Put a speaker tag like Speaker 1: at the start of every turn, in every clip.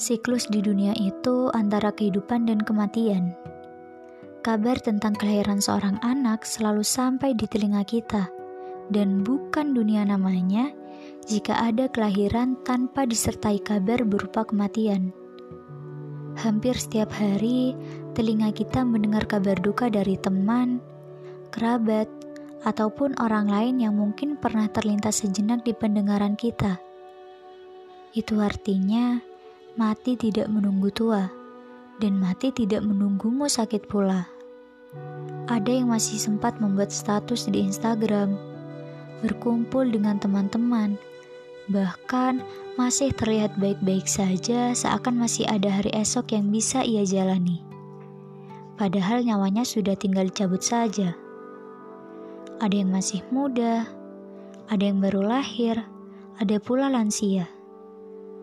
Speaker 1: Siklus di dunia itu antara kehidupan dan kematian. Kabar tentang kelahiran seorang anak selalu sampai di telinga kita, dan bukan dunia namanya jika ada kelahiran tanpa disertai kabar berupa kematian. Hampir setiap hari, telinga kita mendengar kabar duka dari teman, kerabat, ataupun orang lain yang mungkin pernah terlintas sejenak di pendengaran kita. Itu artinya Mati tidak menunggu tua, dan mati tidak menunggumu sakit pula. Ada yang masih sempat membuat status di Instagram, berkumpul dengan teman-teman, bahkan masih terlihat baik-baik saja seakan masih ada hari esok yang bisa ia jalani. Padahal nyawanya sudah tinggal dicabut saja. Ada yang masih muda, ada yang baru lahir, ada pula lansia.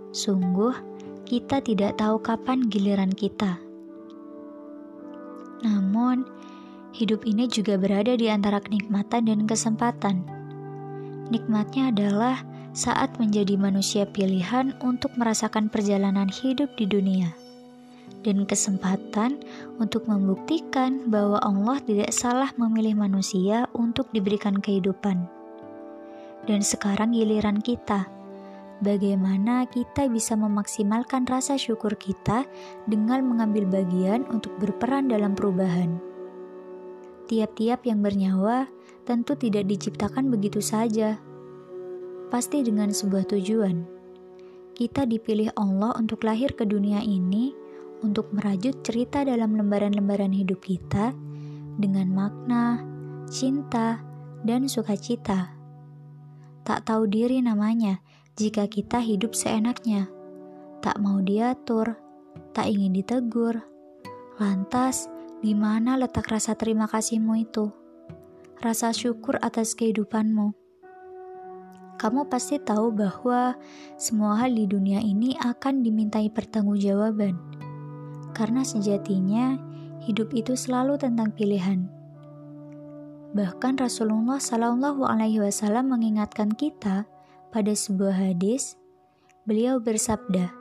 Speaker 1: Sungguh, kita tidak tahu kapan giliran kita. Namun, hidup ini juga berada di antara kenikmatan dan kesempatan. Nikmatnya adalah saat menjadi manusia pilihan untuk merasakan perjalanan hidup di dunia, dan kesempatan untuk membuktikan bahwa Allah tidak salah memilih manusia untuk diberikan kehidupan. Dan sekarang giliran kita bagaimana kita bisa memaksimalkan rasa syukur kita dengan mengambil bagian untuk berperan dalam perubahan. Tiap-tiap yang bernyawa tentu tidak diciptakan begitu saja, pasti dengan sebuah tujuan. Kita dipilih Allah untuk lahir ke dunia ini untuk merajut cerita dalam lembaran-lembaran hidup kita dengan makna, cinta, dan sukacita. Tak tahu diri namanya, jika kita hidup seenaknya, tak mau diatur, tak ingin ditegur. Lantas, di mana letak rasa terima kasihmu itu? Rasa syukur atas kehidupanmu. Kamu pasti tahu bahwa semua hal di dunia ini akan dimintai pertanggungjawaban. Karena sejatinya hidup itu selalu tentang pilihan. Bahkan Rasulullah Shallallahu Alaihi Wasallam mengingatkan kita pada sebuah hadis, beliau bersabda,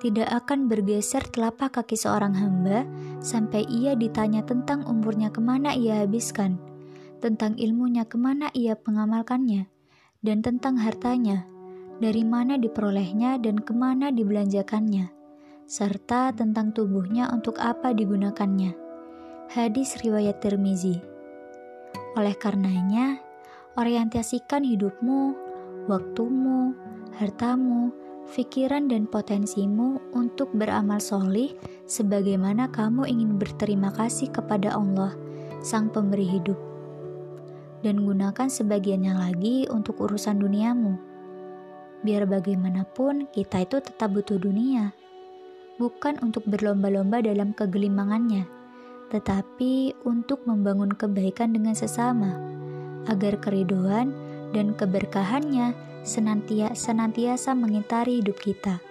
Speaker 1: "Tidak akan bergeser telapak kaki seorang hamba sampai ia ditanya tentang umurnya ke mana ia habiskan, tentang ilmunya ke mana ia mengamalkannya, dan tentang hartanya, dari mana diperolehnya dan ke mana dibelanjakannya, serta tentang tubuhnya untuk apa digunakannya." Hadis riwayat Tirmizi. Oleh karenanya, orientasikan hidupmu waktumu, hartamu, pikiran dan potensimu untuk beramal solih sebagaimana kamu ingin berterima kasih kepada Allah, Sang Pemberi Hidup. Dan gunakan sebagiannya lagi untuk urusan duniamu. Biar bagaimanapun, kita itu tetap butuh dunia. Bukan untuk berlomba-lomba dalam kegelimangannya, tetapi untuk membangun kebaikan dengan sesama, agar keriduan dan keberkahannya senantiasa, mengitari hidup kita.